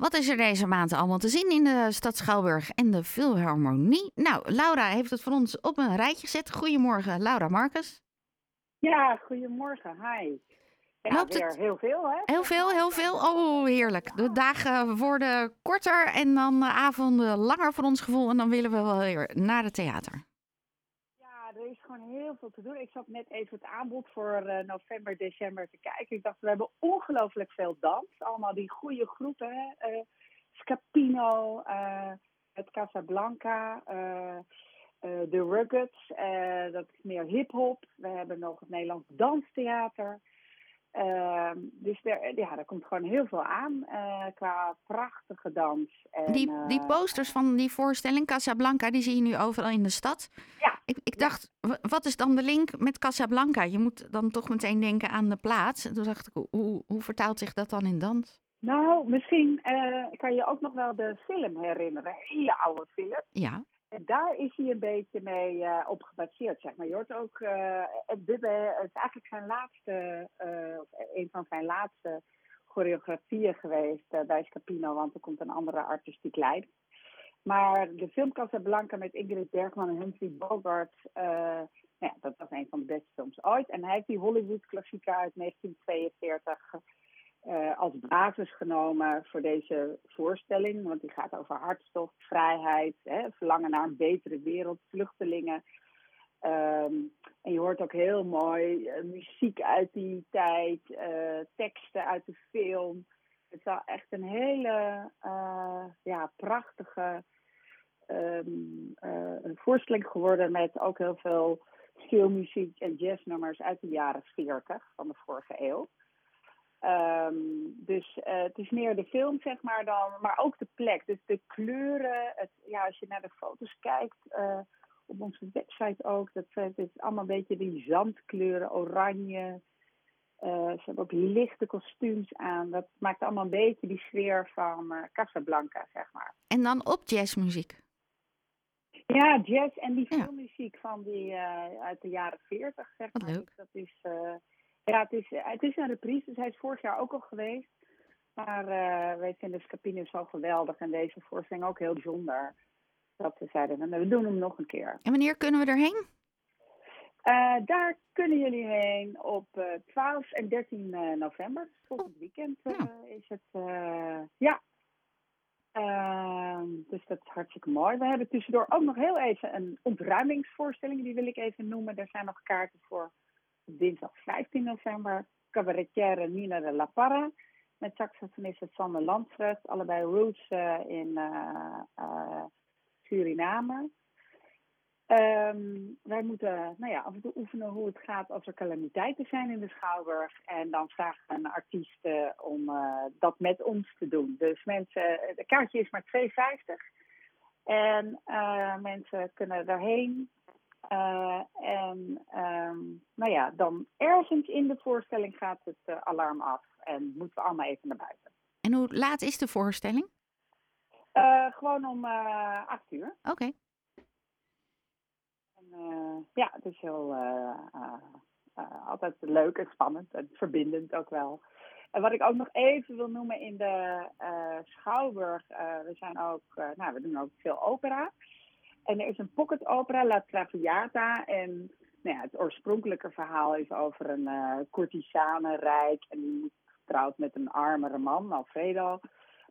Wat is er deze maand allemaal te zien in de stad Schouwburg en de Philharmonie? Nou, Laura heeft het voor ons op een rijtje gezet. Goedemorgen, Laura Marcus. Ja, goedemorgen. Hi. Ja, Loopt weer het- heel veel, hè? Heel veel, heel veel. Oh, heerlijk. De dagen worden korter en dan de avonden langer voor ons gevoel. En dan willen we wel weer naar het theater. Er is gewoon heel veel te doen. Ik zat net even het aanbod voor eh, november, december te kijken. Ik dacht, we hebben ongelooflijk veel dans. Allemaal die goede groepen, hè? Eh, Scapino, eh, het Casablanca, de Ruggets, dat is meer hip-hop. We hebben nog het Nederlands Danstheater. Ehm, dus er, ja, er komt gewoon heel veel aan qua prachtige dans. En, Die, die posters van die voorstelling, Casablanca, die zie je nu overal in de stad. Ik, ik dacht, wat is dan de link met Casablanca? Je moet dan toch meteen denken aan de plaats. En toen dacht ik, hoe- hoe, vertaalt zich dat dan in dans? Nou, misschien eh, kan je ook nog wel de film herinneren. Een hele oude film. Ja, En daar is hij een beetje mee eh, op gebaseerd, zeg maar. Je hoort ook, eh, het, is eigenlijk zijn laatste, of een van zijn laatste choreografieën geweest bij Scapino, want er komt een andere artistiek leider. Maar de film Casablanca met Ingrid Bergman en Humphrey Bogart, eh, nou ja, dat was een van de beste films ooit. En hij heeft die Hollywood-klassieker uit 1942 eh, als basis genomen voor deze voorstelling. Want die gaat over hartstocht, vrijheid, hè, verlangen naar een betere wereld, vluchtelingen. Ehm, en je hoort ook heel mooi eh, muziek uit die tijd, teksten uit de film. Het is wel echt een hele eh, ja, prachtige een voorstelling geworden met ook heel veel filmmuziek en jazznummers uit de jaren 40 van de vorige eeuw. Ehm, dus eh, het is meer de film, zeg maar, dan, maar ook de plek. Dus de kleuren, het, ja, als je naar de foto's kijkt, op onze website ook, dat het is allemaal een beetje die zandkleuren, oranje. Eh, ze hebben ook lichte kostuums aan. Dat maakt allemaal een beetje die sfeer van eh, Casablanca, zeg maar. en dan op jazzmuziek. Ja, jazz en die Ja. filmmuziek van die eh, uit de jaren 40, zeg Wat maar. leuk. Dus dat is, ja, het is, het is een reprise, dus hij is vorig jaar ook al geweest. Maar wij vinden Scapino zo geweldig en deze voorstelling ook heel bijzonder. Dat we zeiden, we doen hem nog een keer. En wanneer kunnen we erheen? Eh, daar kunnen jullie heen op eh 12 en 13 eh, november. Volgend weekend eh, Ja. is het. eh, ja. Ehm, dus dat is hartstikke mooi. We hebben tussendoor ook nog heel even een ontruimingsvoorstelling. Die wil ik even noemen. Er zijn nog kaarten voor dinsdag 15 november. Cabaretière Nina de La Parra. Met saxofoniste Sander Landfrecht. Allebei roots eh, in eh, eh, Suriname. Ehm, wij moeten nou ja, af en toe oefenen hoe het gaat als er calamiteiten zijn in de Schouwburg. En dan vragen we een artiest om eh, dat met ons te doen. Dus mensen, de kaartje is maar 2,50. En eh, mensen kunnen daarheen. Eh, en ehm, nou ja, dan ergens in de voorstelling gaat het alarm af. En moeten we allemaal even naar buiten. En hoe laat is de voorstelling? Gewoon om eh 8 uur. Oké. Ja, het is heel eh, eh, eh, altijd leuk en spannend en verbindend ook wel. En wat ik ook nog even wil noemen in de eh, Schouwburg, eh, we zijn ook, eh, nou, we doen ook veel opera. En er is een pocket opera, La Traviata. En nou ja, het oorspronkelijke verhaal is over een eh courtisanenrijk. En die is getrouwd met een armere man, Alfredo.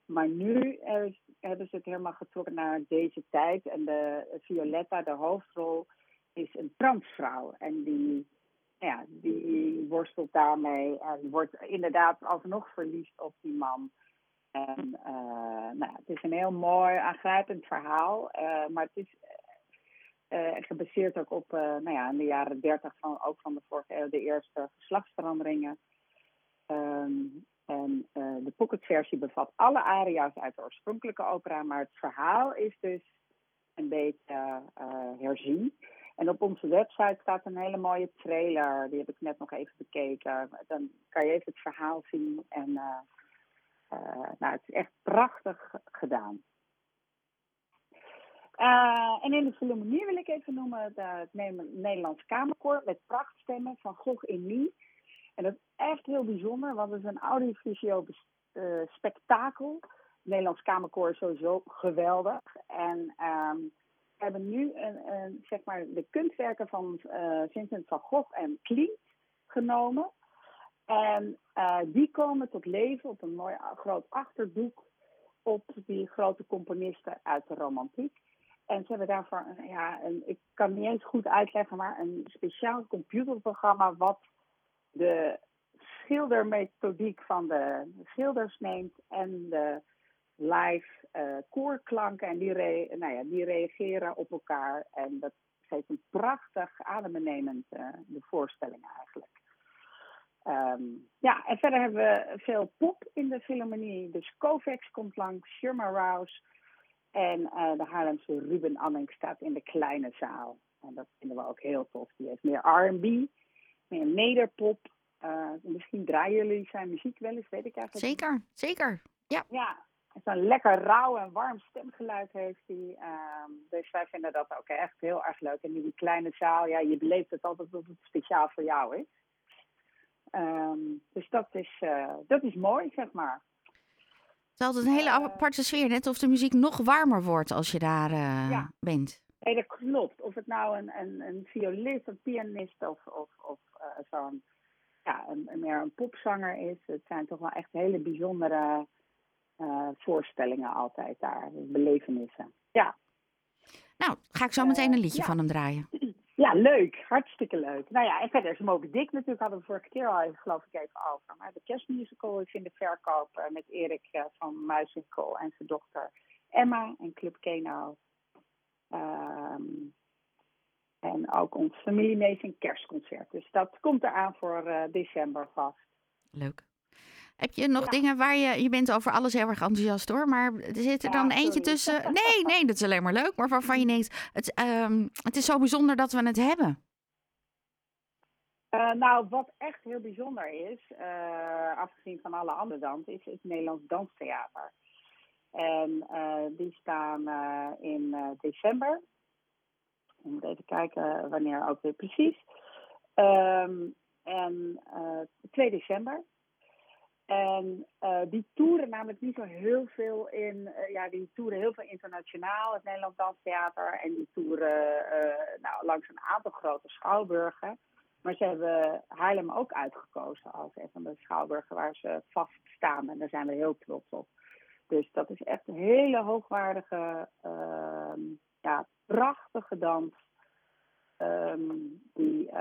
Maar nu eh, hebben ze het helemaal getrokken naar deze tijd. En de Violetta, de hoofdrol, is een transvrouw. En die, ja, die worstelt daarmee en wordt inderdaad alsnog verliefd op die man. En eh, nou, het is een heel mooi, aangrijpend verhaal. eh, maar het is eh, gebaseerd ook op, nou ja, in de jaren dertig van, ook van de vorige de eerste geslachtsveranderingen. Ehm, en de pocketversie bevat alle aria's uit de oorspronkelijke opera, maar het verhaal is dus een beetje herzien. En op onze website staat een hele mooie trailer, die heb ik net nog even bekeken. Dan kan je even het verhaal zien en eh, eh, nou, het is echt prachtig gedaan. Uh, en in de Philharmonie wil ik even noemen de, het Nederlands Kamerkoor met prachtstemmen van Gogh in Mie. En dat is echt heel bijzonder, want het is een audiovisueel spektakel. Nederlands Kamerkoor is sowieso geweldig. En ehm, we hebben nu een, zeg maar de kunstwerken van uh, Vincent van Gogh en Klimt genomen. En uh, die komen tot leven op een mooi groot achterdoek op die grote componisten uit de romantiek. En ze hebben daarvoor, ja, een, ik kan niet eens goed uitleggen, maar een speciaal computerprogramma wat de schildermethodiek van de schilders neemt en de live uh, koorklanken. En die, re, nou ja, die reageren op elkaar. En dat geeft een prachtig adembenemend uh, de voorstelling eigenlijk. Um, ja, en verder hebben we veel pop in de Philharmonie. Dus Kovacs komt langs, Sherma Rouse. En uh, de Haarlemse Ruben Anning staat in de kleine zaal. En dat vinden we ook heel tof. Die heeft meer R&B, meer nederpop. Uh, misschien draaien jullie zijn muziek wel eens, weet ik eigenlijk Zeker, zeker. Ja. Ja, zo'n lekker rauw en warm stemgeluid heeft hij. Um, dus wij vinden dat ook echt heel erg leuk. En in die kleine zaal, ja, je beleeft het altijd dat het speciaal voor jou is. Um, dus dat is, uh, dat is mooi, zeg maar. Het is altijd een hele aparte sfeer, net of de muziek nog warmer wordt als je daar ja. bent. Nee, dat klopt. Of het nou een, een, een violist, een pianist of, of, of uh, zo'n ja, een, meer een popzanger is. Het zijn toch wel echt hele bijzondere uh, voorstellingen altijd daar, belevenissen. Ja. Nou, ga ik zo meteen een liedje uh, ja. van hem draaien. Ja, leuk. Hartstikke leuk. Nou ja, en verder is Moby Dick natuurlijk, hadden we vorige keer al geloof ik even over. Maar de kerstmusical is in de verkoop uh, met Erik van Muizinkel en zijn dochter Emma en Club Keno. Um, en ook ons familiemees kerstconcert. Dus dat komt eraan voor uh, december vast. Leuk. Heb je nog ja. dingen waar je... Je bent over alles heel erg enthousiast hoor. Maar er zit er Ja, dan eentje sorry. tussen... Nee, nee, dat is alleen maar leuk. Maar waarvan je denkt... Het, ehm, het is zo bijzonder dat we het hebben. Uh, nou, wat echt heel bijzonder is, uh, afgezien van alle andere dansen, is het Nederlands Danstheater. En uh, die staan in december. Ik moet even kijken wanneer ook weer precies. Um, en 2 december. En uh, die toeren namelijk niet zo heel veel in, uh, ja, die toeren heel veel internationaal, het Nederlands Danstheater. En die toeren uh, nou, langs een aantal grote schouwburgen. Maar ze hebben Haarlem ook uitgekozen als een van de schouwburgen waar ze vast staan. En daar zijn we heel trots op. Dus dat is echt een hele hoogwaardige, ja, prachtige dans. Um, die,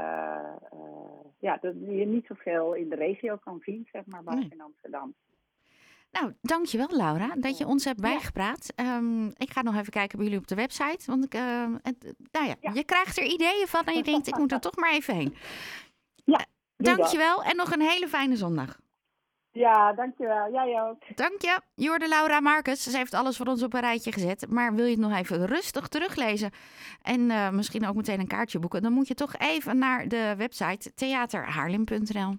ja, die je niet zoveel in de regio kan zien, zeg maar, behalve in Amsterdam. Nou, dankjewel Laura dat je ons hebt bijgepraat. Ja. Um, ik ga nog even kijken bij jullie op de website. Want ik, uh, het, nou ja, ja, je krijgt er ideeën van en je denkt, ik moet er toch maar even heen. Ja, dankjewel en nog een hele fijne zondag. Ja, dankjewel. Jij ook. Dank je. Jorde Laura Marcus. Ze heeft alles voor ons op een rijtje gezet. Maar wil je het nog even rustig teruglezen en uh, misschien ook meteen een kaartje boeken, dan moet je toch even naar de website theaterhaarlem.nl.